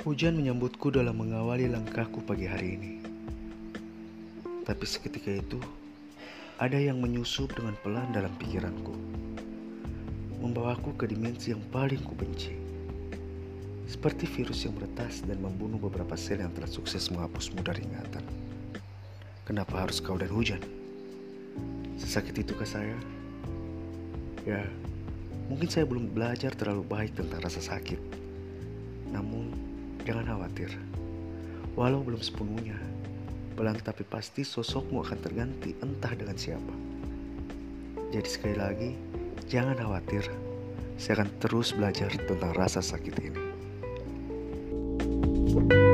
Hujan menyambutku dalam mengawali langkahku pagi hari ini. Tapi seketika itu, ada yang menyusup dengan pelan dalam pikiranku. Membawaku ke dimensi yang paling kubenci. Seperti virus yang meretas dan membunuh beberapa sel yang telah sukses menghapusmu dari ingatan. Kenapa harus kau dan hujan? Sesakit itukah saya? Ya, mungkin saya belum belajar terlalu baik tentang rasa sakit. Namun, Jangan khawatir, walau belum sepenuhnya, pelan tapi pasti sosokmu akan terganti entah dengan siapa. Jadi sekali lagi, jangan khawatir, saya akan terus belajar tentang rasa sakit ini. thank you